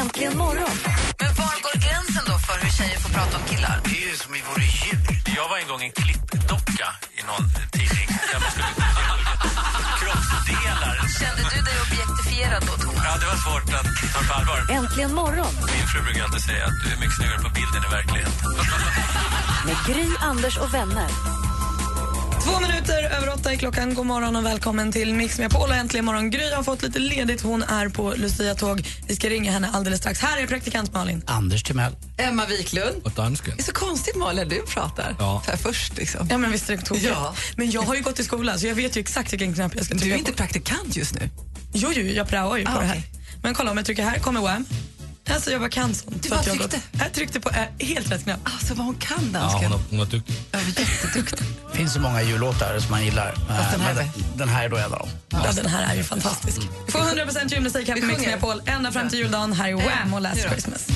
Äntligen morgon. Men var går gränsen då för hur tjejer får prata om killar? Det är ju som vi vore djur. Jag var en gång en klippdocka i någon tidning. Där man skulle kroppsdelar. Kände du dig objektifierad då, Thomas? Ja, det var svårt att ta på allvar. Äntligen morgon Min fru brukar alltid säga att du är mycket snyggare på bilden i verkligheten. med Gry, Anders och vänner. Två minuter över åtta är klockan. God morgon och välkommen till Mix med Paul äntligen morgon. Gry har fått lite ledigt. Hon är på Lucia-tåg. Vi ska ringa henne alldeles strax. Här är praktikant Malin. Anders Timell. Emma Wiklund. Och dansken. Det är så konstigt Malin, du pratar. Ja. Här först liksom. Ja, men visst är det tokigt. Ja. Men jag har ju gått i skolan så jag vet ju exakt vilken knapp jag ska trycka Du är på. inte praktikant just nu. Jo, jo, jag praoar ju på Ah, det här. okej. Men kolla, om jag trycker här kommer Wham. Alltså jag bara kan sånt. Du bara jag, tryckte? gått- jag tryckte på äh, helt rätt knapp. Alltså vad hon kan Ja, dansken. hon, hon var duktig. Ja, jätteduktig. Det finns så många jullåtar som man gillar. Fast den här Men är den här är då en av dem. Ja, den här är ju fantastisk. Vi får 100% julmusik här på Mix. Megapol ända fram till juldagen. Här är Wham och Last. Christmas.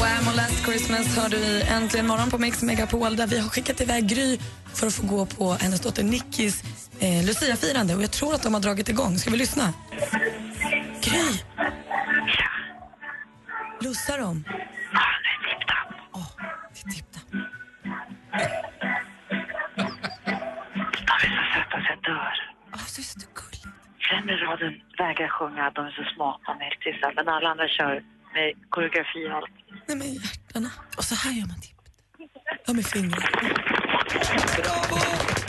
Wham och Last Christmas hör du i Äntligen morgon på Mix Megapol där vi har skickat iväg Gry för att få gå på hennes dotter Nickis eh, Lucia-firande och jag tror att de har dragit igång. Ska vi lyssna? Gry! Lussar de? Åh, det är tippta. De är så söta så jag dör. Åh, så är det gulligt. Främre raden vägrar sjunga, de är så smarta och medeltissa. Men alla andra kör med koreografi och allt. Nej, men hjärtarna. Och så här gör man tipp. Ja, med fingret. Bravo!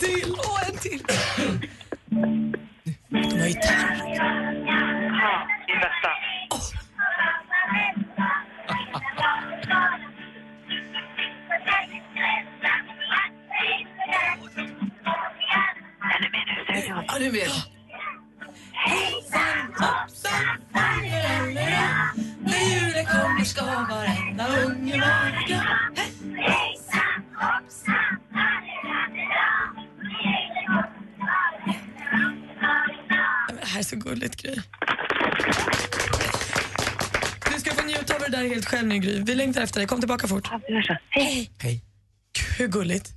Till! Åh, en till! De har gitarr. Ja, din bästa. Nu studion? Ja, nu vet jag. När julen kommer ska varenda unge vara glad. Ja, men Det här är så gulligt, Gry. Du ska få njuta av det där helt själv nu, Gry. Vi längtar efter dig. Kom tillbaka fort. Ja, vi gör så. Hej! Hej. Hur gulligt?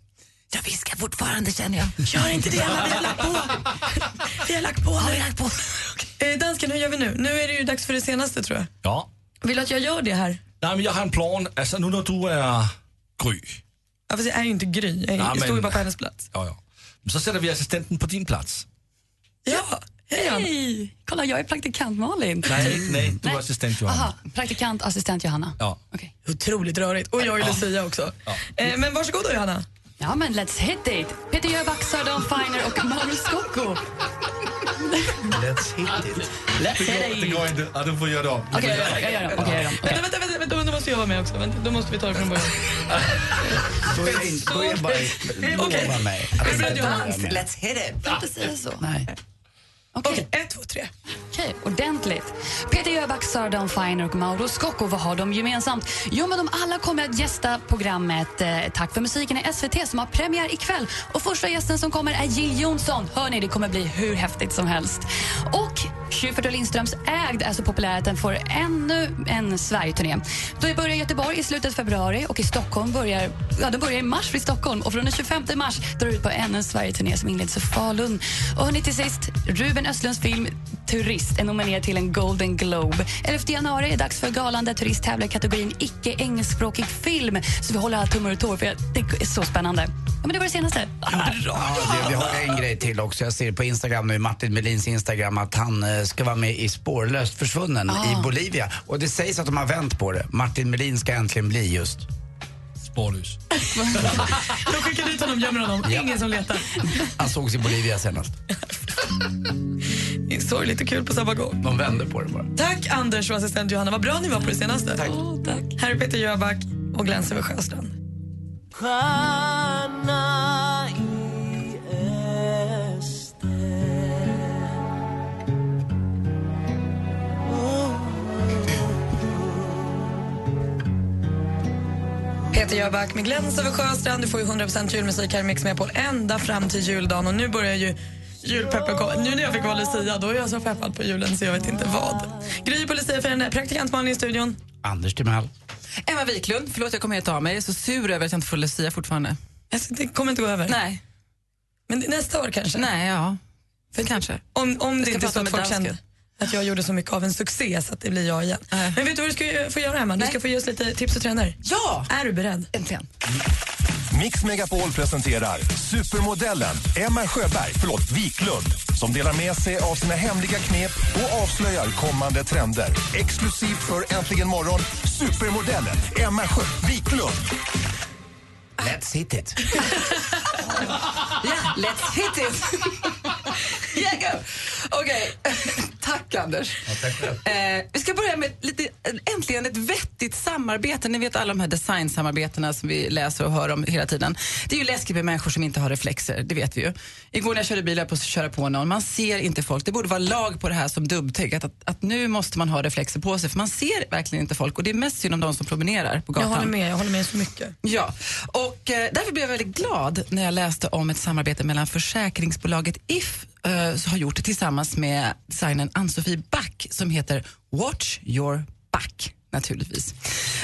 Jag viskar fortfarande känner jag. Gör inte det, Anna. Vi har lagt på. Vi har lagt på Har nu. vi lagt på? Eh, dansken, hur gör vi nu? Nu är det ju dags för det senaste, tror jag. Ja. Vill du att jag gör det här? Nej, men jag har en plan. Alltså nu när du är Gry. Ja, fast jag är ju inte Gry. Jag, Ja, jag står ju men- bara på hennes plats. Ja, ja. Så sätter vi assistenten på din plats. Ja, hej! Kolla, jag är praktikant Malin. Nej, nej, du är assistent Johanna. Aha, praktikant, assistent Johanna. Ja. Okej. Otroligt rörigt. Och jag är Lucia också. Eh, men varsågod då, Johanna. Ja, men let's hit it! Peter Jöback, Sören Finer och Mauro Scocco. Let's hit it. Let's hit Det it! går inte. Ja, du får göra det. Jag gör det. Okej, jag gör det. Vänta, vänta, vänta, måste jag vara med också. Vänta, då måste vi ta det från början. Då är, inte- då är bara lova mig. Let's hit it. Inte säga så. Nej. Okej, Ett, två, tre. okej, ordentligt. Peter Jöback, Sören Finer och Mauro Scocco, vad har de gemensamt? Jo, men de alla kommer att gästa programmet eh, Tack för musiken i SVT som har premiär ikväll. Och första gästen som kommer är Jill Johnson. Hör ni, det kommer bli hur häftigt som helst. Och Schyffert och Lindströms Ägd är så populär att den får ännu en Sverigeturné. Då börjar Göteborg i slutet av februari och i Stockholm börjar, ja, den börjar i mars i Stockholm och från den 25 mars drar ut på ännu en Sverigeturné som inleds i Falun. Och hörni, till sist, Ruben Östlunds film Turist är nominerad till en Golden Globe. 11 januari är det dags för galan där Turist tävlar i kategorin icke engelskspråkig film. Så vi håller alla tummar och tår för det är så spännande. Ja, men det var det senaste. Ja, det, vi har en grej till också. Jag ser på Instagram nu, Martin Melins Instagram, att han eh, ska vara med i Spårlöst försvunnen i Bolivia. Och det sägs att de har vänt på det. Martin Melin ska äntligen bli just Spårlös. De skickar dit honom, gömmer honom. Ingen som letar. Han sågs i Bolivia senast. Det är sorgligt och kul på samma gång. De vände på det bara. Tack Anders och assistent Johanna. Vad bra ni var på det senaste. Tack. tack. Här är Peter Jöback och Glenn Söver Sjöstrand. Peter Jöback med Gläns över Sjöstrand. Du får ju 100% julmusik här i Mix Megapol ända fram till juldagen. Och nu börjar ju julpeppen komma. Nu när jag fick vara Lucia, då är jag så peppad på julen så jag vet inte vad. Gry på Lucia för en praktikant Malin i studion. Anders Timell. Emma Wiklund, förlåt jag kommer helt av mig. Jag är så sur över att jag inte får Lucia fortfarande. Alltså, det kommer inte gå över. Nej. Men nästa år kanske? Nej, ja. För kanske. Om, om det inte är så att folk känner att jag gjorde så mycket av en succé så att det blir jag igen. Men vet du vad du ska få göra Emma? Du ska få ge oss lite tips och trender. Ja! Är du beredd? Äntligen. Mix Megapol presenterar supermodellen Emma Sjöberg, förlåt, Wiklund som delar med sig av sina hemliga knep och avslöjar kommande trender. Exklusivt för Äntligen morgon, supermodellen Emma Sjö Wiklund. Let's hit it. Ja, let's hit it! yeah, go! Okej, tack Anders. Eh, vi ska börja med lite, äntligen ett vettigt samarbete. Ni vet alla de här designsamarbetena som vi läser och hör om hela tiden. Det är ju läskigt med människor som inte har reflexer, det vet vi ju. Igår när jag körde bil jag på att köra på någon, man ser inte folk. Det borde vara lag på det här som dubbtänk, att, att, att nu måste man ha reflexer på sig för man ser verkligen inte folk och det är mest synd om de som promenerar på Jag gatan. håller med, jag håller med så mycket. Ja, och eh, därför blev jag väldigt glad när jag läste om ett samarbete mellan försäkringsbolaget If som har gjort det tillsammans med designern Ann-Sofie Back som heter Watch your back naturligtvis.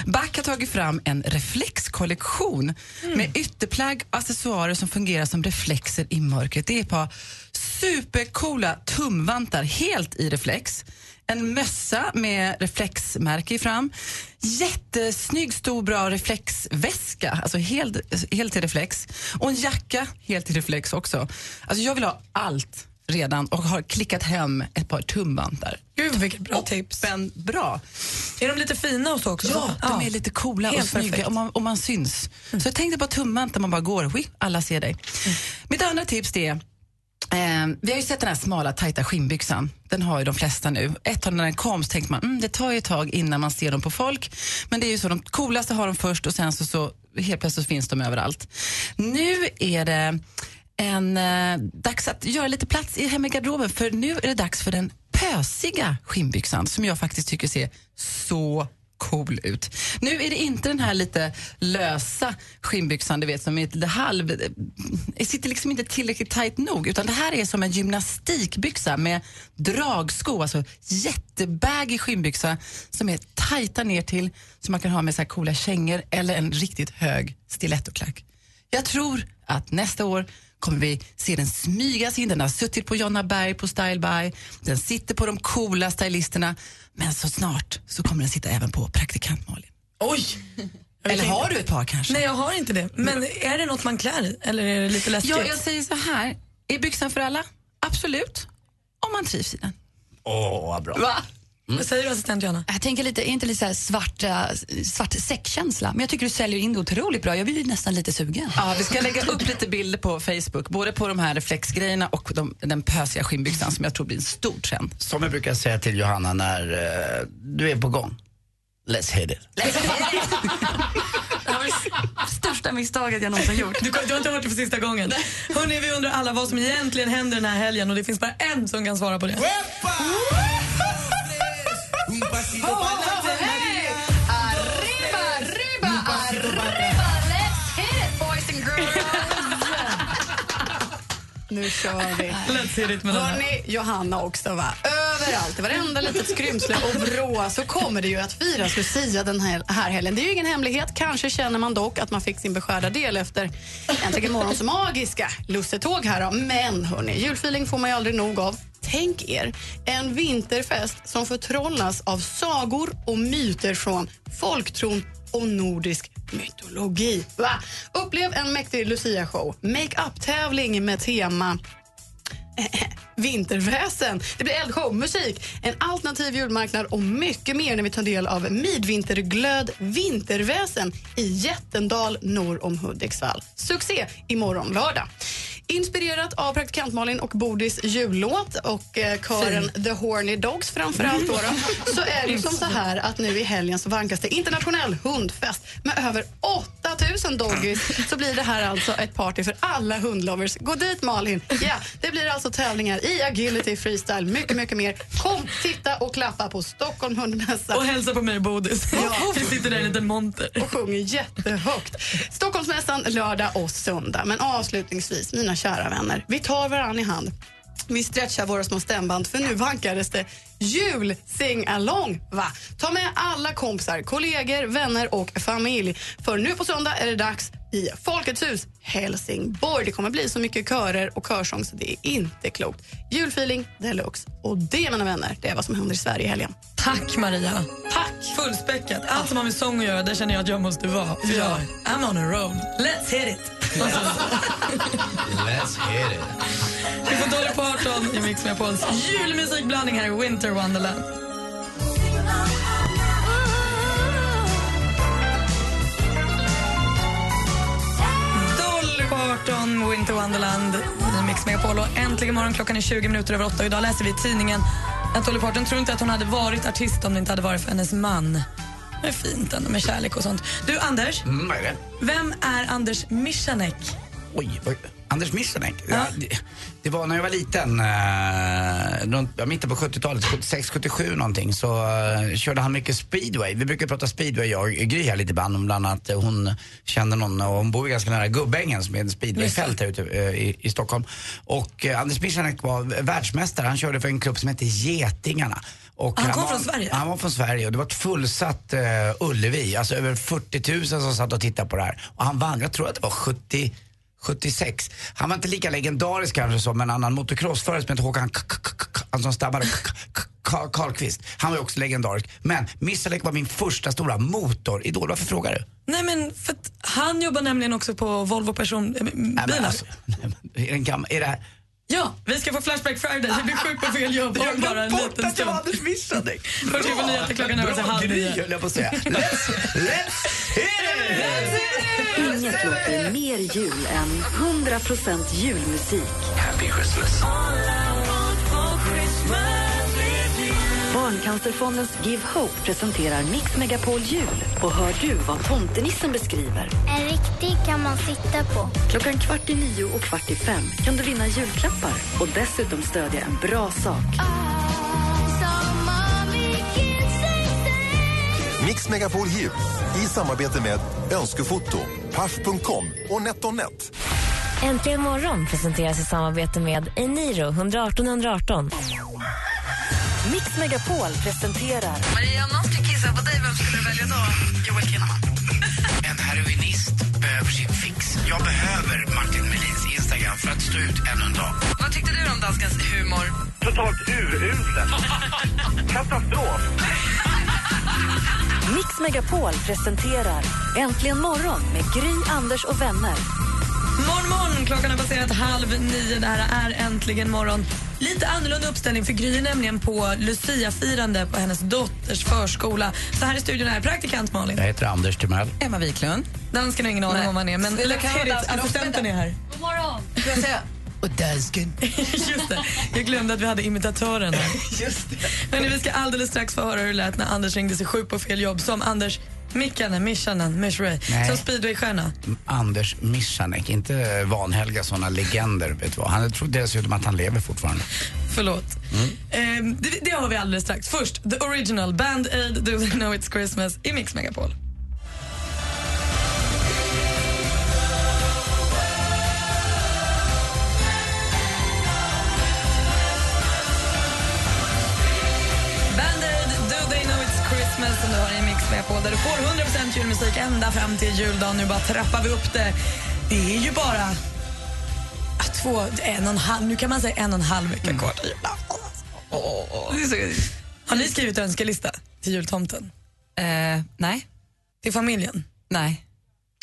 Back har tagit fram en reflexkollektion med ytterplagg och accessoarer som fungerar som reflexer i mörkret. Det är ett par supercoola tumvantar helt i reflex. En mössa med reflexmärke i fram. Jättesnygg, stor, bra reflexväska, alltså helt, helt i reflex. Och en jacka helt i reflex också. Alltså jag vill ha allt redan och har klickat hem ett par tumvantar. Gud vilket bra tips. Men bra. Är de lite fina och så också? Ja, de är lite coola och Helt snygga perfekt. och man, och man syns. Så jag tänkte på tumvantar, man bara går, alla ser dig. Mitt andra tips det är Eh, vi har ju sett den här smala tajta skinnbyxan. Den har ju de flesta nu. Ett tag när den kom så tänkte man mm, det tar ju ett tag innan man ser dem på folk. Men det är ju så, de coolaste har de först och sen så, så helt plötsligt finns de överallt. Nu är det en, eh, dags att göra lite plats i hemma i garderoben för nu är det dags för den pösiga skinnbyxan som jag faktiskt tycker ser så cool ut. Nu är det inte den här lite lösa skinnbyxan du vet som är lite halv... Det sitter liksom inte tillräckligt tajt nog utan det här är som en gymnastikbyxa med dragsko, alltså jättebagig skinnbyxa som är tajta ner till som man kan ha med så här coola kängor eller en riktigt hög stilettoklack. Jag tror att nästa år kommer vi se den smygas in. Den har suttit på Jonna Berg på Style By. Den sitter på de coola stylisterna. Men så snart så kommer den sitta även på praktikant Malin. Oj! Eller har du ett par kanske? Nej, jag har inte det. Men är det något man klär i? Eller är det lite läskigt? Ja, jag säger så här. Är byxan för alla? Absolut. Om man trivs i den. Åh, vad bra. Va? Vad säger du assistent Johanna? Jag tänker lite, är inte lite så här svart, eh, svart säckkänsla? Men jag tycker du säljer in det otroligt bra. Jag blir nästan lite sugen. Ja, vi ska lägga upp lite bilder på Facebook, både på de här reflexgrejerna och de, den pösiga skinnbyxan som jag tror blir en stor trend. Som jag brukar säga till Johanna när eh, du är på gång. Let's hit it. Det var det största misstaget jag någonsin gjort. Du, du har inte hört det för sista gången. Hörrni, vi undrar alla vad som egentligen händer den här helgen och det finns bara en som kan svara på det. Un pasito para Nu kör vi. It med. Hörni, Johanna också va? Överallt, i varenda litet skrymsle och vrå så kommer det ju att firas Lucia den här, här helgen. Det är ju ingen hemlighet. Kanske känner man dock att man fick sin beskärda del efter Äntligen morgons magiska lussetåg här då. Men hörni, julfeeling får man ju aldrig nog av. Tänk er en vinterfest som förtrollas av sagor och myter från folktron och nordisk mytologi. Va? Upplev en mäktig Lucia-show, make-up-tävling med tema Vinterväsen. Det blir eldshow, musik, en alternativ julmarknad och mycket mer när vi tar del av Midvinterglöd Vinterväsen i Jättendal norr om Hudiksvall. Succé imorgon lördag. Inspirerat av praktikant Malin och Bodis jullåt och eh, kören The Horny Dogs framför allt då, då, så är det ju som så här att nu i helgen så vankas det internationell hundfest med över 8000 doggies så blir det här alltså ett party för alla hundlovers. Gå dit Malin. Ja, det blir alltså tävlingar i agility, freestyle, mycket, mycket mer. Kom, titta och klappa på Stockholm hundmässa. Och hälsa på mig och Bodis. Ja. Vi sitter där i en liten monter. och sjunger jättehögt. Stockholmsmässan lördag och söndag. Men avslutningsvis, mina kära vänner, vi tar varandra i hand. Vi stretchar våra små stämband för nu vankades det jul sing along. Va? Ta med alla kompisar, kollegor, vänner och familj. För nu på söndag är det dags i Folkets hus Helsingborg. Det kommer bli så mycket körer och körsång så det är inte klokt. Julfeeling deluxe. Och det, mina vänner, det är vad som händer i Sverige i helgen. Tack Maria. Tack. Fullspäckat. Allt som har med sång att göra, det känner jag att jag måste vara. För jag, I'm on a roll. Let's hit it. Let's hit it. Vi får Dolly Parton i Mix Megapols julmusikblandning här i Winter Wonderland. Dolly Parton, Winter Wonderland i Mix Megapol. Och äntligen morgon, klockan är 20 minuter över åtta. Och idag läser vi i tidningen att Dolly Parton tror inte att hon hade varit artist om det inte hade varit för hennes man. Det är fint ändå med kärlek och sånt. Du Anders, Mm, vad är det? vem är Anders Michanek? Oj, oj. Anders Michanek. Ja. Det, det var när jag var liten, eh, runt, mitten på 70-talet, 76, 77 någonting, så eh, körde han mycket speedway. Vi brukar prata speedway, jag och Gry här lite ibland, om bland annat eh, hon kände någon, och hon bor ganska nära Gubbängen som är ett speedwayfält här ute eh, i, i Stockholm. Och eh, Anders Michanek var världsmästare, han körde för en klubb som hette Getingarna. Och Han kom var, från Sverige? Han var från Sverige och det var ett fullsatt Ullevi, alltså över 40 000 som satt och tittade på det här. Och han vann, jag tror att det var 70 76. Han var inte lika legendarisk kanske som en annan motocrossförare som hette Håkan han som stabbade Karlqvist. Han var också legendarisk. Men Missalek var min första stora motoridol. Varför frågar du? Nej men för att han jobbar nämligen också på Volvo personbilar. Nej, men alltså, nej, men är det här... Ja, vi ska få Flashback Friday. Vi blir sjuk på fel jobb om bara en liten stund. Anders Missalek. Först ska vi få nyheter klockan närmar sig Bra halv grej nio. höll jag på att säga. Let's, let's hit it! Inget låter mer jul än 100% julmusik. Happy Christmas. Barncancerfondens Give Hope presenterar Mix Megapol Jul. Och hör du vad tomtenissen beskriver? En riktig kan man sitta på. Klockan kvart i nio och kvart i fem kan du vinna julklappar och dessutom stödja en bra sak. Mix Megapol Jul i samarbete med Önskefoto, Paff.com och NetOnNet. Äntligen morgon presenteras i samarbete med Eniro 118 118. Mix Megapol presenterar Maria, om någon skulle kissa på dig, vem skulle du välja då? Joel Kinnaman. En heroinist behöver sin fix. Jag behöver Martin Melins Instagram för att stå ut ännu en dag. Vad tyckte du om danskens humor? Totalt uruselt. Katastrof. Mix Megapol presenterar Äntligen morgon med Gry, Anders och vänner. Morgon, morgon! Klockan har passerat halv nio. Det här är Äntligen morgon. Lite annorlunda uppställning för Gry är nämligen på Lucia-firande på hennes dotters förskola. Så här i studion är praktikant Malin. Jag heter Anders Timell. Emma Wiklund. Dansken har ingen aning om man är, men assistenten är här. God morgon. Och dansken. Just det. Jag glömde att vi hade imitatören här. Just det. Men vi ska alldeles strax få höra hur det lät när Anders ringde sig sjuk på fel jobb som Anders Mikkanen, Mischanen, Mishray, som speedwaystjärna. Anders Michanek, inte vanhelga såna legender. Vet du vad. Han tror dessutom att han lever fortfarande. Förlåt. Ehm, det, det har vi alldeles strax. Först, the original Band Aid, Do They Know It's Christmas i Mix Megapol. Mix Megapol där du får 100% julmusik ända fram till juldagen. Nu bara trappar vi upp det. Det är ju bara två, en och en halv, nu kan man säga en och en halv vecka kvar till julafton. Har ni skrivit önskelista till jultomten? Eh, nej. Till familjen? Nej.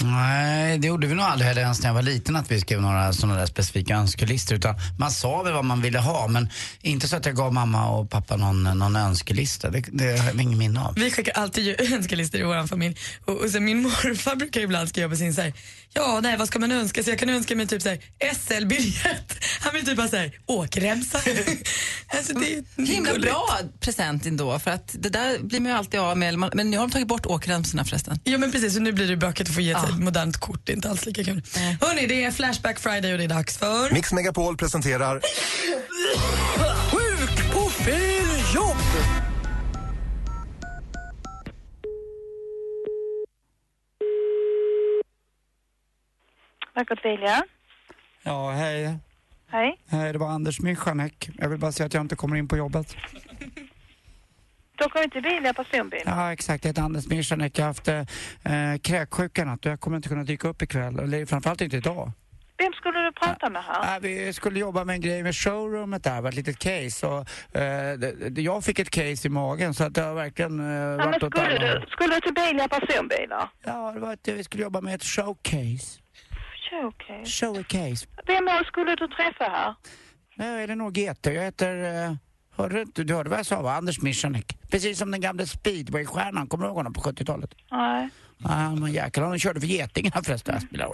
Nej, det gjorde vi nog aldrig heller ens när jag var liten att vi skrev några sådana där specifika önskelistor. Utan man sa väl vad man ville ha men inte så att jag gav mamma och pappa någon, någon önskelista. Det, det har jag ingen minne av. Vi skickar alltid önskelistor i vår familj. Och, och sen min morfar brukar ibland skriva på sin så här, ja nej vad ska man önska sig? Jag kan önska mig typ så här SL-biljett. Han vill typ ha så här åkremsa. Alltså, det är Himla gulligt. bra present ändå, för att det där blir man ju alltid av med. Men nu har de tagit bort åkremsorna förresten. Ja men precis, och nu blir det bökigt att få ge ett modernt kort. Det är inte alls lika kul. Hörni, det är Flashback Friday och det är dags för... Mix Megapol presenterar Sjuk på fel jobb! Margot Vilja. Ja, hej. Hej. Hej, det var Anders Michanek. Jag vill bara säga att jag inte kommer in på jobbet. Du åker inte Vilja personbil? Ja, exakt. Jag heter Anders Michanek. Jag har haft eh, kräksjuka natt och jag kommer inte kunna dyka upp ikväll. Eller framförallt inte idag. Vem skulle du prata med här? Vi skulle jobba med en grej med showroomet där, det var ett litet case. Och, eh, jag fick ett case i magen så att det har verkligen eh, Ja, men varit åt skulle, du, skulle du till Bilia personbilar? Ja, det var att vi skulle jobba med ett showcase. Showcase. Showcase. Vem skulle du träffa här? Nej, Elinor GT. Jag heter... Eh, hörde du? Du hörde vad jag sa va? Anders Michanek. Precis som den gamla speedwaystjärnan. Kommer du ihåg honom på 70-talet? Nej. Ja, men jäklar, han körde för Getingarna förresten. Spelar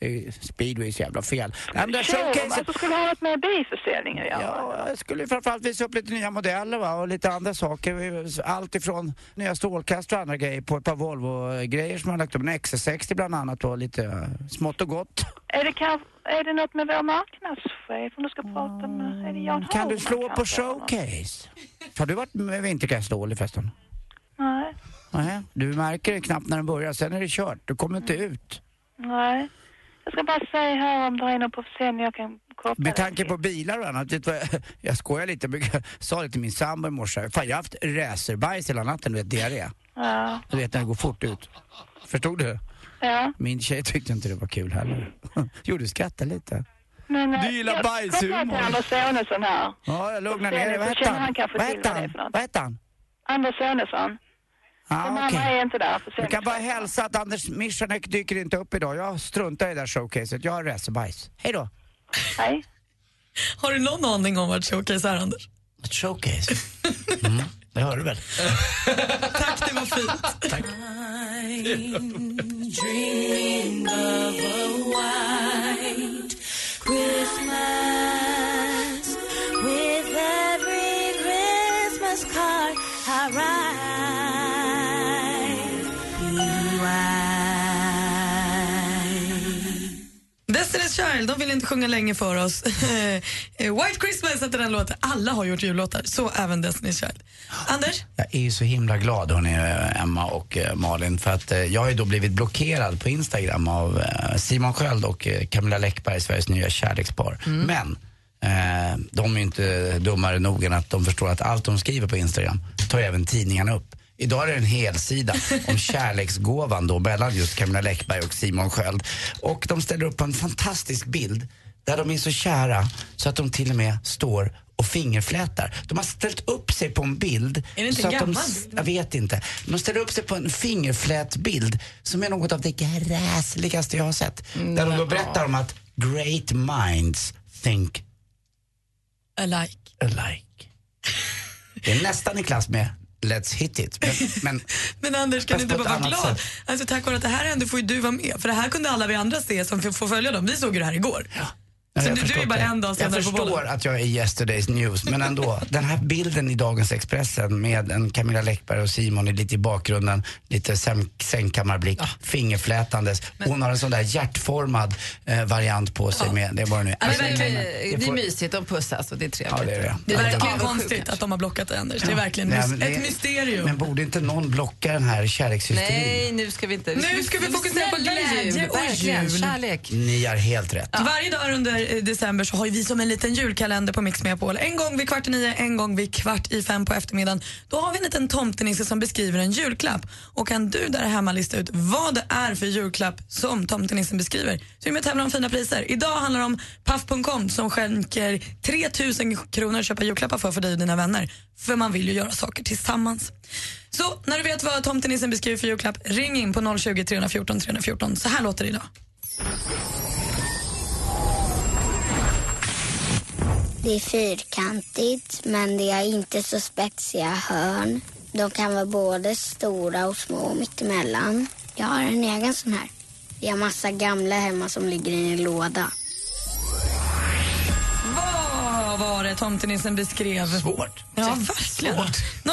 roll. Det är- Speedway är så jävla fel. Nej, men det Showroom, showcaset... alltså skulle ha något med bilförsäljning att göra? Ja, jag skulle framförallt visa upp lite nya modeller va? och lite andra saker. Allt ifrån nya strålkastare och andra grejer på ett par Volvo-grejer som har lagt upp. En XC60 bland annat och lite smått och gott. Är det, kanske, är det något med vår marknadschef om du ska prata med? Är det Jan Kan du slå på showcase? Har du varit med vintergräsdålig förresten? Nej. Nej, du märker det knappt när den börjar, sen är det kört. Du kommer inte ut. Nej. Jag ska bara säga här om det är något på försäljning jag kan koppla Med tanke på bilar och annat, vet du vad, jag skojar lite, jag sa det till min sambo i morse. Fan jag har haft racerbajs hela natten, du vet diarré. Ja. Du vet när det går fort ut. Förstod du? Ja. Min tjej tyckte inte det var kul heller. Jo, du skrattar lite. Men, eh, Du gillar jag bajshumor. kopplar till Anders Sonesson här. Ja, jag lugnar ner dig. Vad hette han? Vad hette han? Anders Sonesson. Ja, De okej. andra är inte där. Du kan bara hälsa att Anders Michanek dyker inte upp idag. Jag struntar i det där showcaset. Jag har racerbajs. Hej då. Hej. Har du någon aning om vad showcase är, Anders? Ett showcase? Mm, det hör du väl? Tack, det var fint. Tack. Christmas with every Christmas card I write. Destiny's Child, de vill inte sjunga länge för oss. White Christmas heter den låten. Alla har gjort jullåtar, så även Destiny's Child. Anders? Jag är ju så himla glad hörni, Emma och eh, Malin för att eh, jag har ju då blivit blockerad på Instagram av eh, Simon Sköld och eh, Camilla Läckberg, Sveriges nya kärlekspar. Men eh, de är ju inte dummare nog än att de förstår att allt de skriver på Instagram tar även tidningarna upp. Idag är det en hel sida om kärleksgåvan då mellan just Camilla Läckberg och Simon Sköld. Och de ställer upp en fantastisk bild där de är så kära så att de till och med står och fingerflätar. De har ställt upp sig på en bild. Är det inte så att de, Jag vet inte. De ställer upp sig på en fingerflätbild som är något av det gräsligaste jag har sett. Där de då berättar om att great minds think Alike. alike. Det är nästan i klass med Let's hit it. Men, men Men Anders, kan du inte bara vara glad? sätt. Alltså, tack vare att det här hände får ju du vara med. För det här kunde alla vi andra se som får följa dem. Vi såg ju det här igår. Ja, Så jag du, du är förstår bara det. en dag Jag förstår att jag är yesterday's news, men ändå. Den här bilden i dagens Expressen med en Camilla Läckberg och Simon är lite i bakgrunden, lite säng, sängkammarblick, fingerflätandes. Hon har en sån där hjärtformad eh, variant på sig med, det är bara nu. Ja, Alltså, men, kan- det, det är mysigt, de pussas och det är trevligt. Ja, det är det. Det är Ja, verkligen avundsjuk konstigt att de har blockat Anders. Det är verkligen Nej, men det- ett mysterium. Men borde inte någon blocka den här kärlekshysterin? Nej, nu ska vi inte... Nu ska vi fokusera på glädje och jul. Kärlek. Ni har helt rätt. Varje dag under här december så har ju vi som en liten julkalender på Mix Megapol. En gång vid kvart i nio, en gång vid kvart i fem på eftermiddagen. Då har vi en liten tomtenisse som beskriver en julklapp. Och kan du där hemma lista ut vad det är för julklapp som tomtenissen beskriver så är vi med och tävlar om fina priser. Idag handlar det om Paff.com som skänker 3000 kronor att köpa julklappar för för dig och dina vänner. För man vill ju göra saker tillsammans. Så när du vet vad tomtenissen beskriver för julklapp, ring in på 020 314 314. Så här låter det idag. Det är fyrkantigt, men det är inte så spetsiga hörn. De kan vara både stora och små mittemellan. Jag har en egen sån här. Vi har massa gamla hemma som ligger i en låda var det tomtenissen beskrev? Svårt. Ja, verkligen.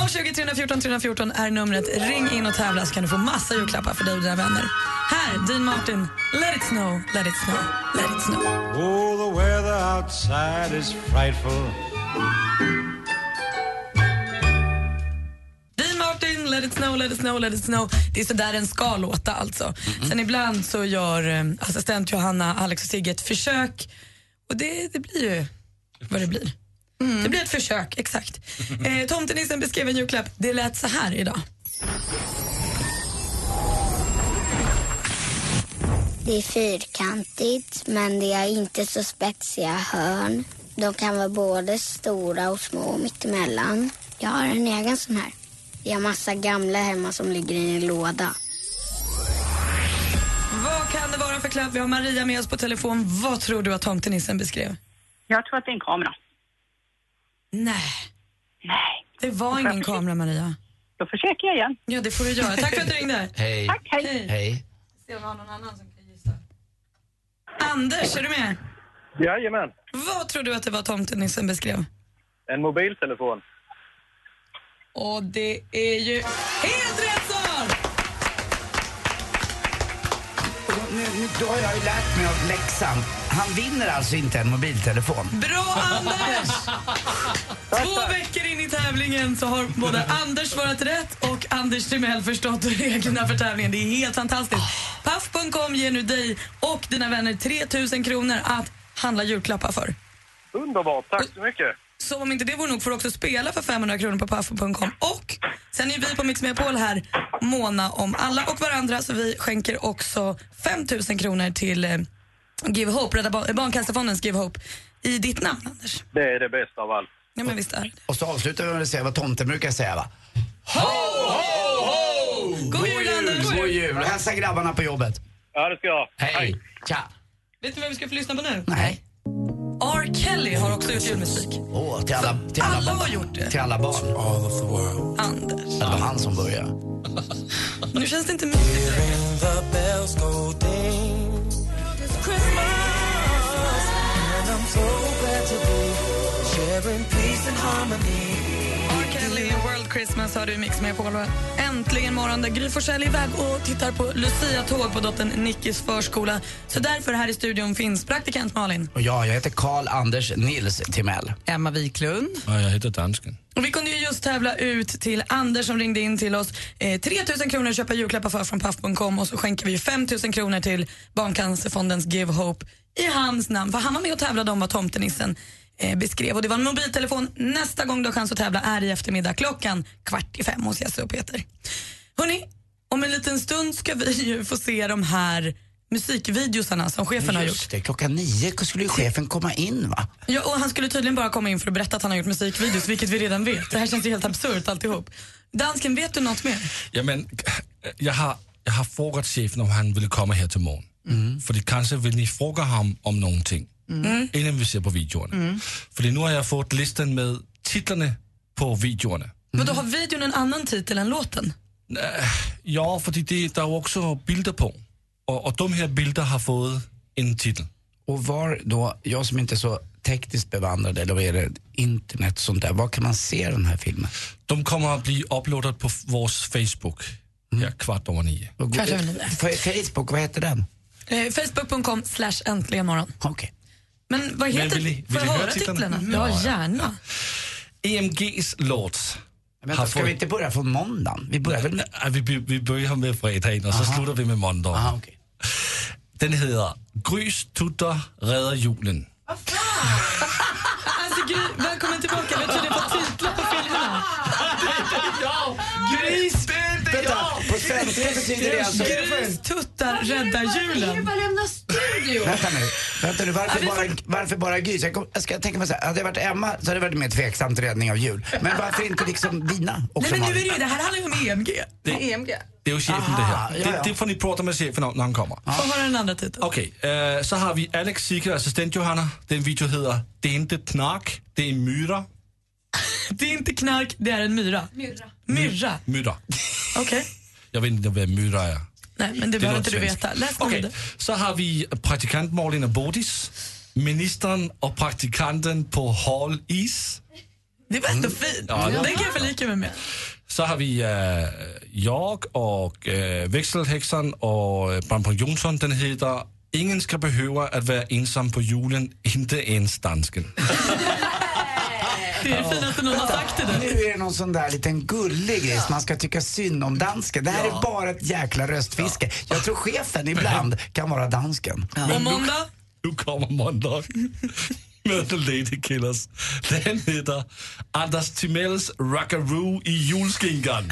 020 314 314 är numret. Ring in och tävla så kan du få massa julklappar för dig och dina vänner. Här, Dean Martin. Let it snow, let it snow, let it snow. Oh, the weather outside is frightful. Dean Martin, Let it snow, let it snow, let it snow. Det är så där den ska låta alltså. Sen ibland så gör eh, assistent Johanna, Alex och Sigge ett försök och det, det blir ju vad det blir. Det blir ett försök, exakt. Eh, tomtenissen beskrev en julklapp. Det lät så här idag. Det är fyrkantigt, men det är inte så spetsiga hörn. De kan vara både stora och små mittemellan. Jag har en egen sån här. Jag har massa gamla hemma som ligger i en låda. Vad kan det vara för klapp? Vi har Maria med oss på telefon. Vad tror du att tomtenissen beskrev? Jag tror att det är en kamera. Nej. Nej. Det var ingen kamera, Maria. Då försöker jag igen. Ja, det får du göra. Tack för att du ringde. Hej. Tack, hej. Hej. Se om vi har någon annan som kan gissa. Anders, är du med? Jajamän. Vad tror du att det var tomtenissen beskrev? En mobiltelefon. Och det är ju helt rätt svar! Nu, nu, då har jag ju lärt mig av läxan. Han vinner alltså inte en mobiltelefon. Bra Anders! Två veckor in i tävlingen så har både Anders svarat rätt och Anders Timell förstått reglerna för tävlingen. Det är helt fantastiskt. Paff.com ger nu dig och dina vänner 3000 kronor att handla julklappar för. Underbart, tack så mycket. Så om inte det vore nog får du också spela för 500 kronor på paff.com. Och sen är vi på Mix Megapol här måna om alla och varandra så vi skänker också 5000 kronor till eh, Give Hope, Rädda Barn- Barncancerfondens Give Hope i ditt namn Anders. Det är det bästa av allt. Ja men visst är det. Och så avslutar vi med att säga vad tomten brukar säga va? Ho, ho, ho! God jul, Anders! God jul! Och hälsa grabbarna på jobbet. Ja, det ska jag. Hej! Tja! Vet du vad vi ska få lyssna på nu? Nej. R. Kelly har också gjort julmusik. Åh, till alla, till alla, Alla barn. har gjort det. Till alla barn. Anders. Det var han som började. Nu känns det inte mysigt so glad to be sharing peace and harmony. R. Kelly, World Christmas har du Mix med på Äntligen morgon där Gry Forssell är iväg och tittar på Lucia-tåg på dottern Nickis förskola. Så därför här i studion finns praktikant Malin. Och ja, jag heter Karl Anders Nils Timell. Emma Wiklund. Ja, jag heter dansken. Och vi kunde ju just tävla ut till Anders som ringde in till oss. Eh, 3 000 kronor att köpa julklappar för från Paff.com och så skänker vi ju 5 000 kronor till Barncancerfondens Give Hope i hans namn. För han var med och tävlade om vad tomtenissen eh, beskrev. Och det var en mobiltelefon. Nästa gång du har chans att tävla är i eftermiddag klockan kvart i fem hos Jesse och Peter. Hörni, om en liten stund ska vi ju få se de här musikvideosarna som chefen har gjort. Det, klockan nio skulle ju chefen komma in va? Ja, och han skulle tydligen bara komma in för att berätta att han har gjort musikvideos, vilket vi redan vet. Det här känns ju helt absurt alltihop. Dansken, vet du något mer? Jamen, jag har, jag har frågat chefen om han ville komma här till morgon. Mm. För kanske vill ni fråga honom om någonting Mm. innan vi ser på videorna. För nu har jag fått listan med titlarna på videorna. Men då har videon en annan titel än låten? Ja, för det der är också bilder på. Och, och de här bilderna har fått en titel. Och var då, jag som inte är så tekniskt bevandrad, eller vad är det, internet och sånt där, var kan man se den här filmen? De kommer att bli uploadade på vår Facebook ja, kvart över nio. Och- Kvart över nio. F- Facebook, vad heter den? Eh, Facebook.com slash äntligen morgon. Okej. Men vad heter vill ni- Får vill jag ni höra höra titlarna? titlarna? Ja, Ja, ja. gärna. EMG's låt. Vänta, ska vi inte börja från måndagen? Vi börjar väl med... Ja, vi, vi börjar med fredagen och så slutar vi med måndagen. Aha, okej. Den heter Grys tutter räddar julen. Alltså Gry, välkommen tillbaka. Vi har tydligen fått titlar på filmerna. Gris! Vänta, på svenska betyder det alltså... Grys tuttar räddar julen. bara lämna studion. Vänta nu, vänta nu varför, bara, varför bara Gry? Jag, kom, jag ska tänka mig så här, hade det varit Emma så hade det varit mer tveksamt räddning av jul. Men varför inte liksom dina också Nej men nu är det ju, det här handlar ju om EMG. Det- EMG. Det är ju chefen Aha, det här. ja, Det, ja. det får ni prata med chefen om när han kommer. Få höra den andra titeln. Okej, eh, så har vi Alex Sigge, assistent Johanna. Den video heter Det är inte knark, det är myra. Det är inte knark, det är en myra. Myrra. Myrra. Okej. Jag vet inte vad myra är. Nej, men det behöver inte du veta. Läs vidare. så har vi praktikant Malin och Bodis ministern och praktikanten på hal is. Det var ändå fint. Ja, det- kan jag förlika mig med. Så har vi äh, jag och äh, växelhäxan och äh, Brampo Jonsson. Den heter Ingen ska behöva att vara ensam på julen, inte ens dansken. Det är det finaste någon har sagt till Nu är det någon sån där liten gullig grej som man ska tycka synd om dansken. Det här är bara ett jäkla röstfiske. Jag tror chefen ibland kan vara dansken. Och måndag? Nu kommer måndag med Lady Killers. Den heter Anders Timells Rockaroo i julskinkan.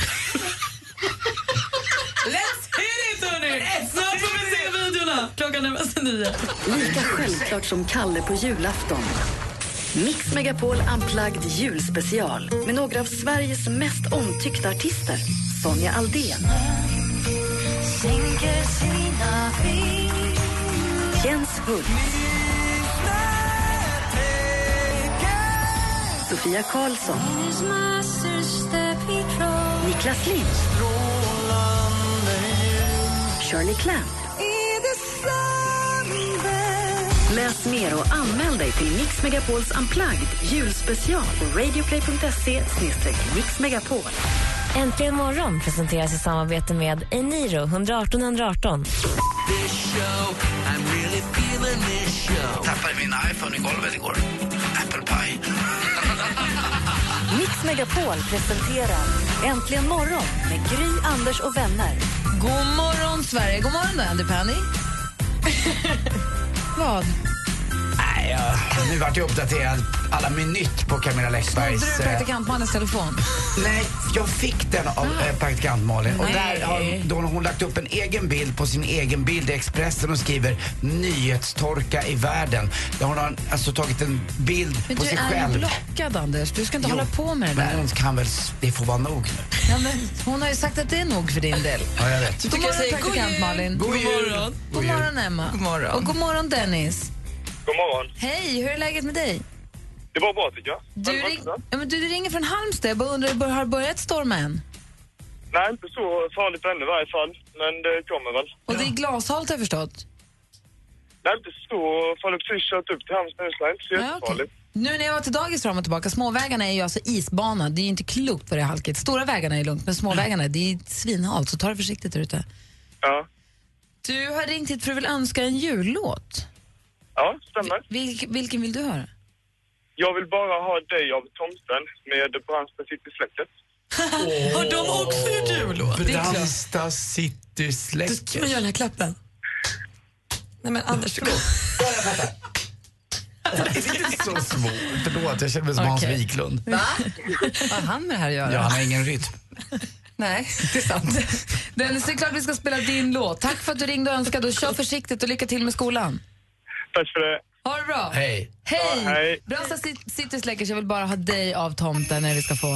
Let's hit it hörni! Snart får vi se videorna. Klockan sig nio. Lika självklart som Kalle på julafton. Mix Megapol Unplugged julspecial med några av Sveriges mest omtyckta artister. Sonja Aldén. Jens Hult. Sofia Karlsson. Niklas Lind. Shirley Clamp. Läs mer och anmäl dig till Mix Megapols Unplugged julspecial på radioplay.se mixmegapol. Äntligen morgon presenteras i samarbete med Eniro 118 118. Tappade min iPhone i golvet igår. Apple pie. Mix Megapol presenterar Äntligen morgon med Gry, Anders och vänner. God morgon, Sverige. God morgon, då, Andy Pandy. Vad? Jag, nu vart jag uppdaterad alla minut på Camilla Läckbergs... Snodde du eh, praktikantmannens telefon? Nej, jag fick den av eh, praktikant Malin. Och där har då har hon lagt upp en egen bild på sin egen bild i Expressen och skriver nyhetstorka i världen. Där hon har alltså tagit en bild Men på du sig är själv. blockad, Anders. Du ska inte Jo. hålla på med det Men där. hon kan väl, det får vara nog nu. Ja, men hon har ju sagt att det är nog för din del. Ja, jag vet. God morgon, praktikant Malin. God jul. God morgon, Emma. God morgon. Och god morgon, Dennis. God morgon. Hej, hur är läget med dig? Det var bra tycker jag. Du, ring, ja, men du, du ringer från Halmstad. Jag bara undrar, har det börjat storma än? Nej, inte så farligt ännu i varje fall. Men det kommer väl. Och det är glashalt har jag förstått. Nej, inte så farligt. Precis kört upp till Halmstad nu, så det är inte så Ja, jättefarligt. Nu när jag var till dagis fram och tillbaka, småvägarna är ju alltså isbana. Det är ju inte klokt vad det är halkigt. Stora vägarna är lugnt, men småvägarna det är svinhalt, så ta det försiktigt där ute. Ja. Du har ringt hit för att du vill önska en jullåt. Ja, stämmer. Vilk, vilken vill du höra? Jag vill bara ha dig av tomten med Brandsta City-släcket. Har de också gjort jullåt? Det är klart. Brandsta city-släcket. Ska man göra den här klappen? Nej men Anders, förlåt. Det är inte så svårt. Förlåt, jag känner mig som Hans Okej. Wiklund. Va? Vad har han med det här att göra? Ja, han har ingen rytm. Nej, det är sant. Dennis, det är klart vi ska spela din låt. Tack för att du ringde och önskade och kör försiktigt och lycka till med skolan. Tack för det. Ha det bra. Hej. Hej! Ja, hej. Brandsta City- Släckers, jag vill bara ha dig av tomten när vi ska få.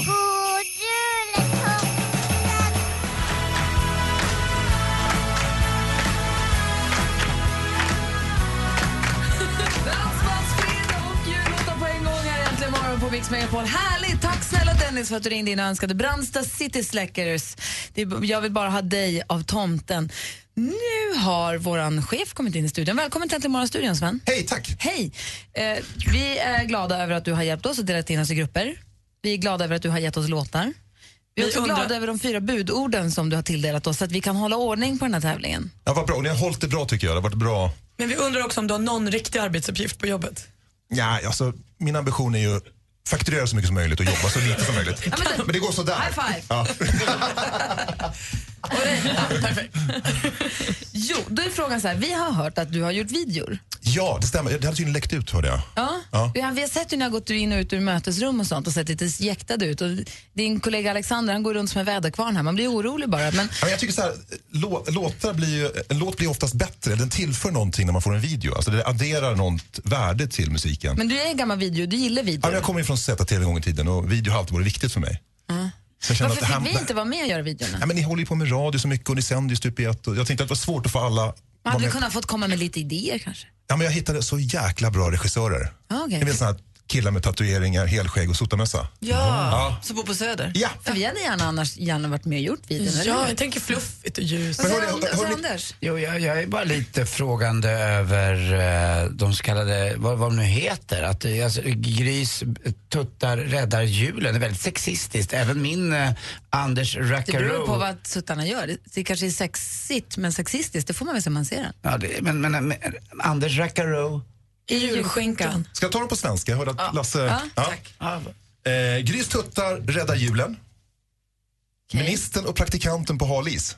På en gång här äntligen morgon på Mix Megapol. Härligt! Tack snälla Dennis för att du ringde in och önskade Brandsta City Släckers. Jag vill bara ha dig av tomten. Nu har våran chef kommit in i studion. Välkommen till Äntligen morgon-studion Sven. Hej, tack. Hej! Eh, vi är glada över att du har hjälpt oss och delat in oss i grupper. Vi är glada över att du har gett oss låtar. Vi är också undrar- glada över de fyra budorden som du har tilldelat oss så att vi kan hålla ordning på den här tävlingen. Ja, vad bra. Ni har hållit det bra tycker jag. Det har varit bra. Men vi undrar också om du har någon riktig arbetsuppgift på jobbet. Ja, alltså, min ambition är ju fakturera så mycket som möjligt och jobba så lite som möjligt. Ja, men det- Men det går sådär. High five! Ja. Jo, då är frågan så här. Vi har hört att du har gjort videor. ja, det stämmer. Det hade tydligen läckt ut hörde jag. Ja. Ja. Vi har vi har sett hur ni har gått in och ut ur mötesrum och sånt och sett lite jäktade ut. Och din kollega Alexander han går runt som en väderkvarn här. Man blir orolig bara. Men Ja, men jag tycker så här, lå, låtar blir ju, en låt blir oftast bättre. Den tillför någonting när man får en video. Alltså det adderar något värde till musiken. Men du är en gammal video, du gillar Ja, video. men jag kommer ju från ZTV en gång i tiden och video har alltid varit viktigt för mig. Så jag Varför att det fick vi inte vara med och göra videorna? Ja, men ni håller ju på med radio så mycket och ni sänder ju stup i ett. Och jag tänkte att det var svårt att få alla... Man hade med. kunnat fått komma med lite idéer kanske. Ja, men jag hittade så jäkla bra regissörer. Ja, okej. Ni vet såna här killar med tatueringar, helskägg och sotarmössa. Ja, som bor på Söder. Ja. För vi hade gärna annars gärna varit med och gjort videon, eller Ja, hur? jag tänker fluffigt och ljust. Vad säger Anders? Vad säger Anders? Jo, jag, jag är bara lite frågande över eh, de så kallade, vad, vad de nu heter, att eh, alltså, Grys tuttar räddar julen. Det är väldigt sexistiskt. Även min eh, Anders Det beror på vad tuttarna gör. Det- Det kanske är sexigt, men sexistiskt, det får man väl se om man ser den. Ja, det, men, men, men Anders Rackaroo. I julskinkan. Ska jag ta dem på svenska? Jag hörde att. Lasse... Ja, Eh, Grys tuttar räddar julen. Ministern och praktikanten på hal is.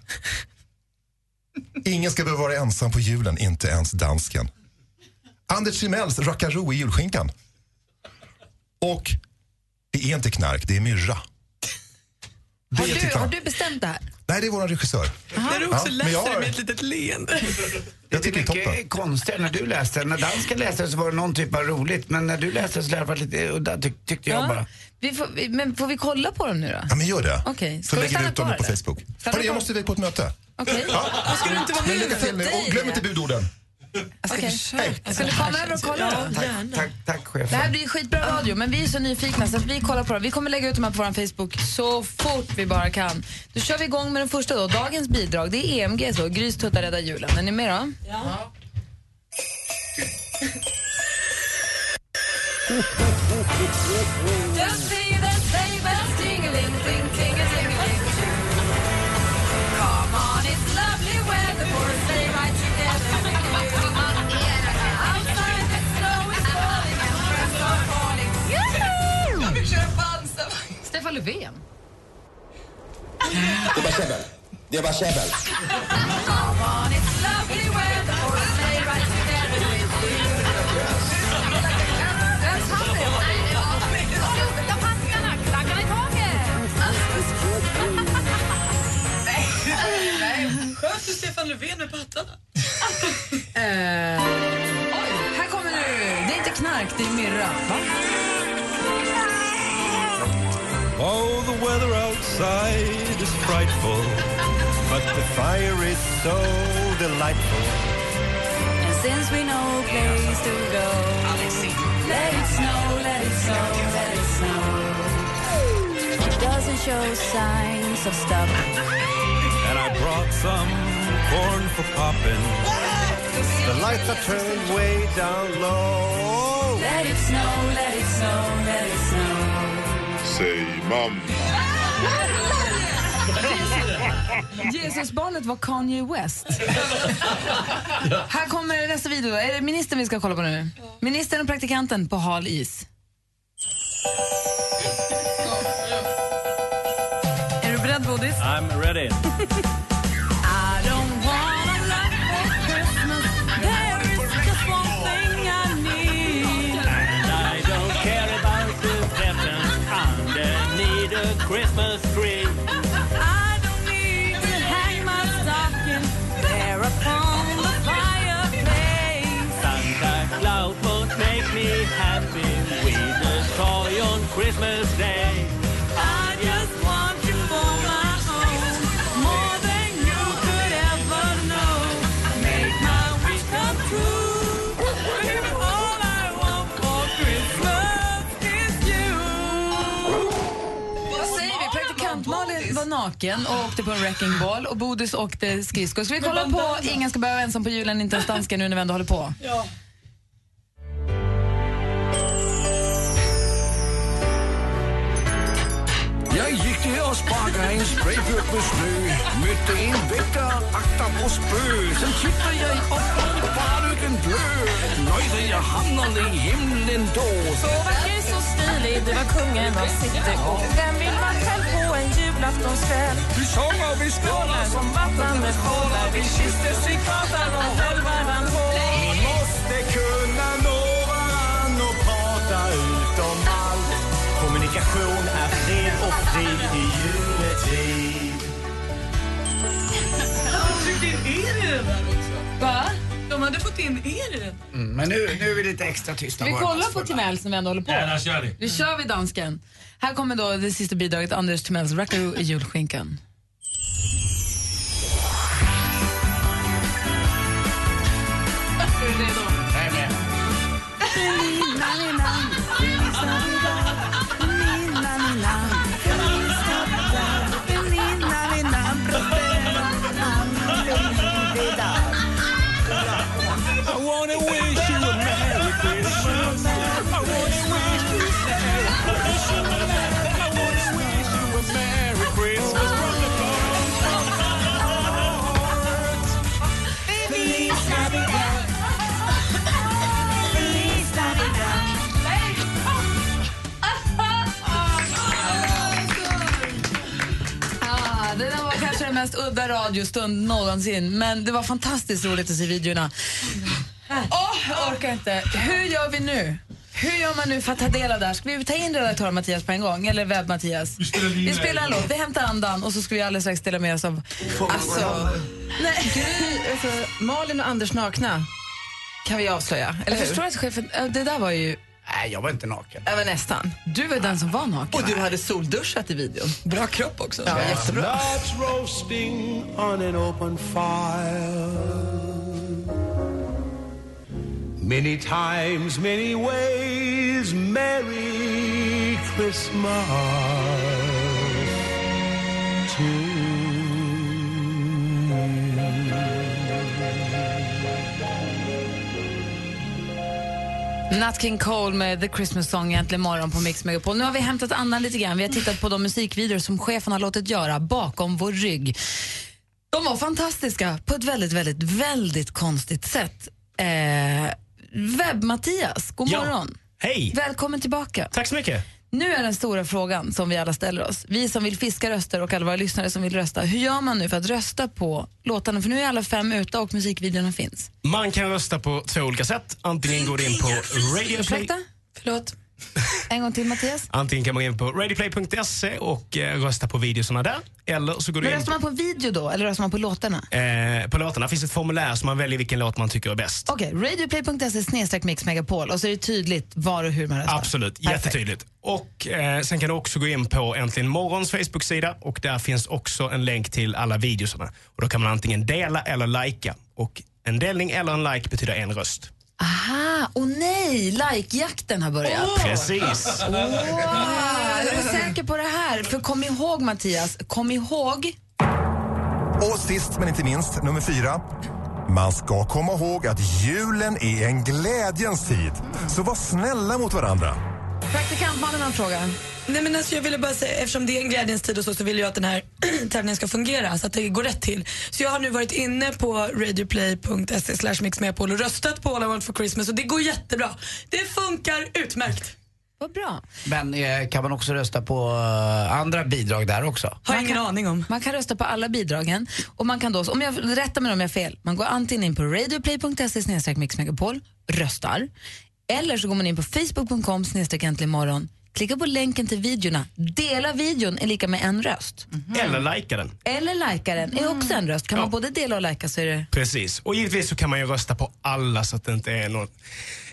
Ingen ska behöva vara ensam på julen, inte ens dansken. Anders Timells Rackaroo i julskinkan. Och det är inte knark, det är myrra. Det Har är du, har du bestämt det här? Nej, det är vår regissör. När du också Ja, men läser jag- det med ett litet leende. Jag tycker det är mycket konstigare när du läste. När dansken läste så var det någon typ av roligt, men när du läste så lät det lite udda tyck, tyckte jag Ja. bara. Vi får, vi, men får vi kolla på dem nu då? Ja, men gör det. Okej, Så ska vi lägger vi ut dem kvar på eller? Facebook. Stanna Hörni, jag kvar. måste iväg på ett möte. Okej. Ja. Ska du inte vara Men lycka till nu. Och glöm inte budorden. Okej. Hej. Ska du komma över och kolla då? Tack, tack, tack chefen. Det här blir skitbra radio, men vi är så nyfikna så att vi kollar på det. Vi kommer lägga ut dem här på vår Facebook så fort vi bara kan. Då kör vi igång med den första då. Dagens bidrag, det är EMG så. Grys tuttar räddar julen. Är ni med då? Ja. Just see Stefan Löfven. Det är bara käbbel. Det är bara käbbel. Sköt du Stefan Löfven med pattarna? Oj, här kommer du. Det är inte knark, det är myrra. Va? Oh, the weather outside is frightful, but the fire is so delightful. And since we know place to go, let it snow, let it snow, let it snow. It doesn't show signs of stopping. And I brought some corn for popping. The lights are turned way down low. Let it snow, let it snow, let it snow. Säg mamma. Jesusbarnet var Kanye West. Här kommer nästa video. Är det ministern vi ska kolla på nu? Ministern och praktikanten på hal is. Är du beredd, Bodis? I'm ready. Tree. I don't need to hang my stocking there upon the fireplace. Santa Claus won't make me happy with a toy on Christmas Day. Naken och åkte på en wrecking ball och Bodis åkte skridskor. Ska vi kolla på Ingen ska behöva ensam på julen, inte ens dansken nu när vi ändå håller på? Ja. Och sparkade en sprayburk med snö. Mötte en väktare, akta på spö. Sen tittade jag upp och barduken blöd Nöjde jag hamnade i himlen då. Så vacker, så stilig, du var kungen av och vem vill man själv på en julaftonskväll? Vi sjöng och vi skålade som vatten med skålar Vi kysstes i gatan och höll varann på Kommunikation är fred och frid i juletid. De hade. Va? De fått in er i den. Mm, men nu, nu är vi lite extra tysta. Vi bara. kollar på Timells när vi ändå håller på. Ja, gör det. Nu kör vi dansken. Här kommer då det sista bidraget, Anders Timells Rackaroo i julskinkan. Udda radiostund någonsin, men det var fantastiskt roligt att se videorna. Åh, jag orkar inte. Hur gör vi nu? Hur gör man nu för att ta del av det här? Ska vi ta in redaktör Mattias på en gång? Eller webb-Mattias? Vi spelar en låt, vi hämtar andan och så ska vi alldeles strax dela med oss av... Alltså, nej. Gry, alltså, Malin och Anders nakna kan vi avslöja, eller Jag hur? förstår att chefen... Det där var ju... Nej, jag var inte naken. Men nästan. Du var den som var naken. Och du hade solduschat i videon. Bra kropp också. Ja, jättebra. Nuts roasting on an open fire. Many times, many ways, Merry Christmas to Nat King Cole med The Christmas Song äntligen morgon på Mix Megapol. Nu har vi hämtat andan lite grann. Vi har tittat på de musikvideor som chefen har låtit göra bakom vår rygg. De var fantastiska på ett väldigt, väldigt, väldigt konstigt sätt. Eh, Webb-Mattias, god Ja. morgon. Hej! Välkommen tillbaka. Tack så mycket. Nu är den stora frågan som vi alla ställer oss. Vi som vill fiska röster och alla våra lyssnare som vill rösta. Hur gör man nu för att rösta på låtarna? För nu är alla fem ute och musikvideorna finns. Man kan rösta på två olika sätt. Antingen går du in på Radio Play. Ursäkta? Förlåt. En gång till Mattias. Antingen kan man gå in på radioplay.se och eh, rösta på videorna där. Eller så går du Men in röstar man på video då, eller röstar man på låtarna? eh, på låtarna. finns ett formulär som man väljer vilken låt man tycker är bäst. Okej, radioplay.se snedstreck mixmegapol och så är det tydligt var och hur man röstar. Absolut, jättetydligt. Och eh, Sen kan du också gå in på Äntligen Morgons Facebook-sida och där finns också en länk till alla videorna. Och Då kan man antingen dela eller lajka. Och En delning eller en like betyder en röst. Aha, och nej, like-jakten har börjat. Precis. Wow, är du säker på det här? För kom ihåg Mattias, kom ihåg Och sist men inte minst, nummer fyra. Man ska komma ihåg att julen är en glädjens tid. Så var snälla mot varandra. Praktikantmannen har en fråga. Nej, men alltså jag ville bara säga, eftersom det är en glädjens tid och så, så vill jag att den här tävlingen ska fungera så att det går rätt till. Så jag har nu varit inne på radioplay.se slash mixmegapol och röstat på All I want for Christmas och det går jättebra. Det funkar utmärkt. Vad bra. Men eh, kan man också rösta på eh, andra bidrag där också? Har ingen aning om. Man kan rösta på alla bidragen. Och man kan då, om jag rättar mig om jag har fel, man går antingen in på radioplay.se snedstreck mixmegapol, röstar, eller så går man in på facebook.com snedstreck äntligen morgon, klicka på länken till videorna, dela videon är lika med en röst. Eller lajka den. Eller likea den är också en röst. Kan man både dela och likea så är det... Precis. Och givetvis så kan man ju rösta på alla så att det inte är något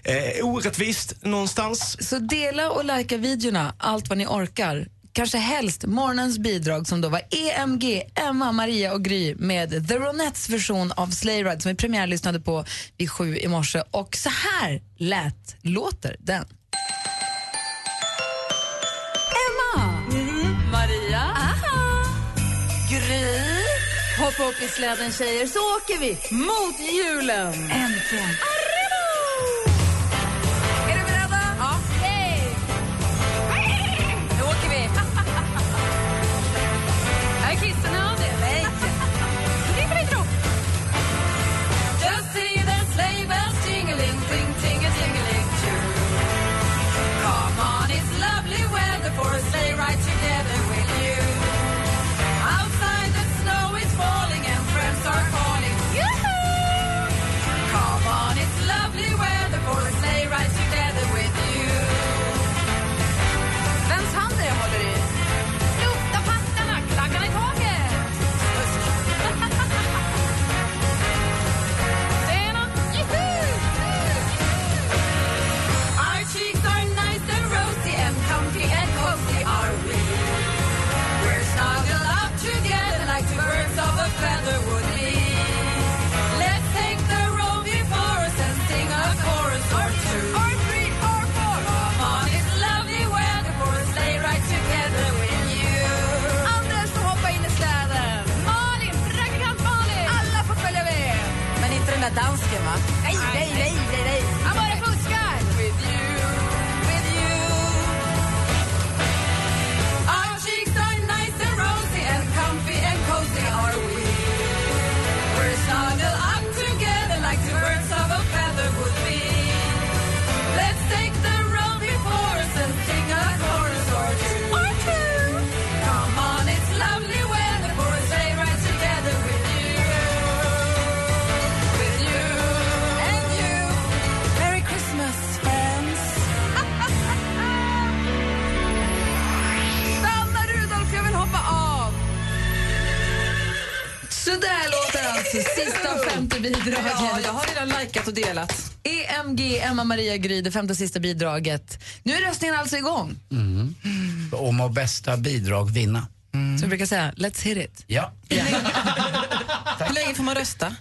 eh, orättvist någonstans. Så dela och likea videorna, allt vad ni orkar. Kanske helst morgonens bidrag som då var EMG, Emma, Maria och Gry med The Ronettes version av Sleigh Ride som vi premiärlyssnade på vid sju i morse. Och så här lät, låter den. Gry! Hoppa upp i släden tjejer så åker vi mot julen! Äntligen! Arr! Delat. EMG, Emma Maria Gry, det femte och sista bidraget. Nu är röstningen alltså igång. Mm. Och må bästa bidrag vinna. Som vi brukar säga, let's hit it. Ja. Hur länge får man rösta?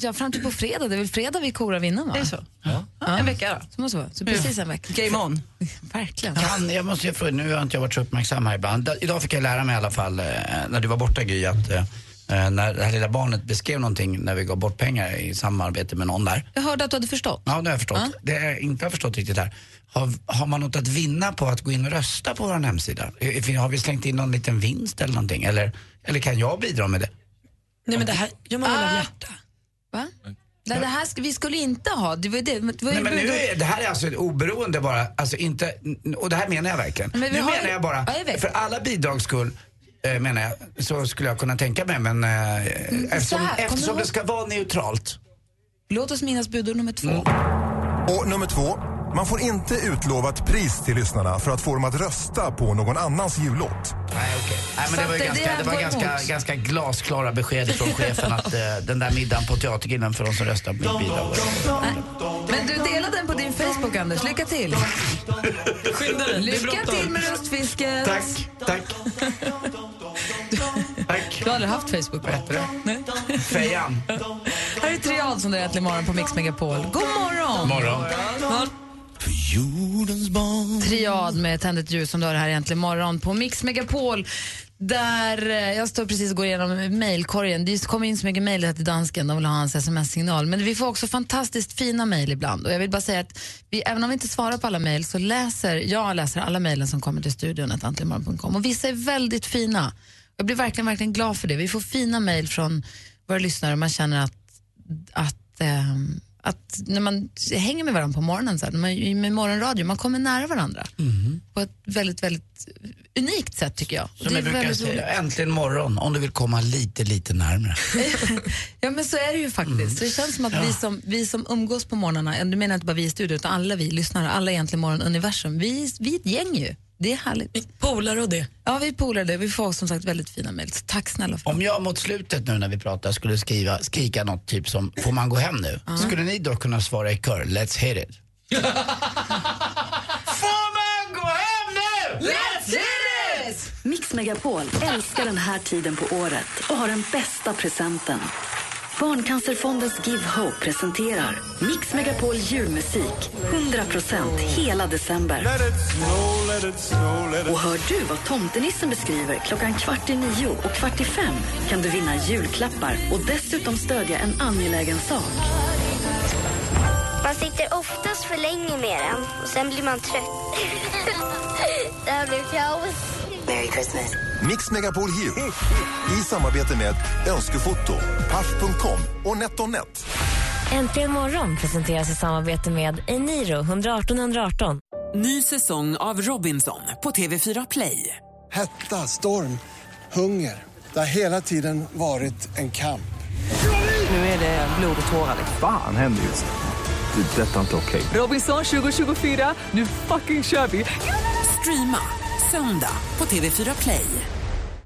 Ja, fram till på fredag. Det är väl fredag vi korar vinnaren va? Det är så. Ja. En vecka då? Så måste det vara. Så precis en vecka. Game on. Verkligen. Kan, jag måste ju fråga, nu har inte jag varit så uppmärksam här ibland. Da- Idag fick jag lära mig i alla fall, eh, när du var borta Gry, att eh, när det här lilla barnet beskrev någonting när vi gav bort pengar i samarbete med någon där. Jag hörde att du hade förstått. Ja, det har jag förstått. Det jag inte har förstått riktigt här. Har, har man något att vinna på att gå in och rösta på vår hemsida? Eh, Har vi slängt in någon liten vinst eller någonting? Eller, eller kan jag bidra med det? Nej men det här gör man väl av Ah. hjärta? Va? Nej, det här ska, vi skulle inte ha. Det var det, det var Nej, men nu är, det här är alltså ett oberoende bara, alltså inte, och det här menar jag verkligen. Men vi nu har menar jag bara, Ja, jag för alla bidrags skull eh, menar jag, så skulle jag kunna tänka mig men eh, eftersom, här, eftersom det ska vara neutralt. Låt oss minnas budord nummer två. Och nummer två, man får inte utlova ett pris till lyssnarna för att få dem att rösta på någon annans jullåt. Nej, okej. Nej, men det var, att det- ganska, det det var ganska, emot. ganska glasklara besked från chefen att eh, den där middagen på Teatergrillen för de som röstar på mitt bidrag. Men du delade den på din Facebook, Anders. Lycka till. Skynda dig, det är Lycka bråttom. till med röstfisket. Tack, tack. tack. Du har aldrig haft Facebook? va? Bättre. Nej. Fejan. Här är Triad som det är äntligen morgon på Mix Megapol. God morgon! Morgon. Triad med Tänd ett ljus som du har här äntligen morgon på Mix Megapol. Där eh, jag står precis och går igenom mejlkorgen. Det kommer in så mycket mejl till dansken, de vill ha hans sms-signal. Men vi får också fantastiskt fina mejl ibland. Och jag vill bara säga att vi, även om vi inte svarar på alla mejl så läser jag läser alla mejlen som kommer till studion, antligenmorgon.com. Och vissa är väldigt fina. Jag blir verkligen, verkligen glad för det. Vi får fina mejl från våra lyssnare och man känner att, att eh, att när man hänger med varandra på morgonen, så här, när man, med morgonradio, man kommer nära varandra på ett väldigt, väldigt unikt sätt tycker jag. Som jag brukar säga, äntligen morgon om du vill komma lite, lite närmare. Ja men så är det ju faktiskt. Så det känns som att vi, som, vi som umgås på morgnarna, du menar inte bara vi i studion utan alla vi lyssnare, alla egentligen morgon-universum, vi, vi är ett gäng ju. Det är härligt. Polare och det. Ja, vi är polare det. Vi får som sagt väldigt fina mejl. Tack snälla för Om jag mot slutet nu när vi pratar skulle skriva, skrika något typ som Får man gå hem nu? Skulle ni då kunna svara i kör, Let's hit it? Får man gå hem nu? Let's hit it! Mix Megapol älskar den här tiden på året och har den bästa presenten. Barncancerfondens Give Hope presenterar Mix Megapol julmusik 100% hela december. Och hör du vad tomtenissen beskriver klockan kvart i nio och kvart i fem kan du vinna julklappar och dessutom stödja en angelägen sak. Man sitter oftast för länge med den och sen blir man trött. det här blir kaos. Merry Christmas. Mix Megapol Jul i samarbete med Önskefoto, Paff.com och NetOnNet. Äntligen morgon presenteras i samarbete med Eniro 118 118. Ny säsong av Robinson på TV4 Play. Hetta, storm, hunger. Det har hela tiden varit en kamp. Nu är det blod och tårar. Fan händer just det. Det är detta inte okej. Robinson 2024, nu fucking kör vi! Streama söndag på TV4 Play.